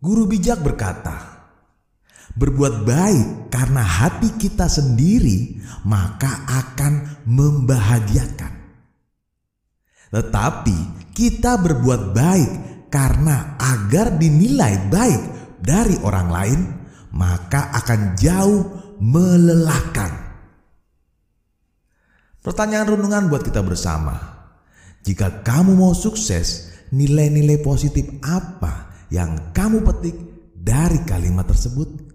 Guru bijak berkata, "Berbuat baik karena hati kita sendiri, maka akan membahagiakan. Tetapi kita berbuat baik karena agar dinilai baik dari orang lain, maka akan jauh melelahkan." Pertanyaan renungan buat kita bersama. Jika kamu mau sukses, nilai-nilai positif apa yang kamu petik dari kalimat tersebut?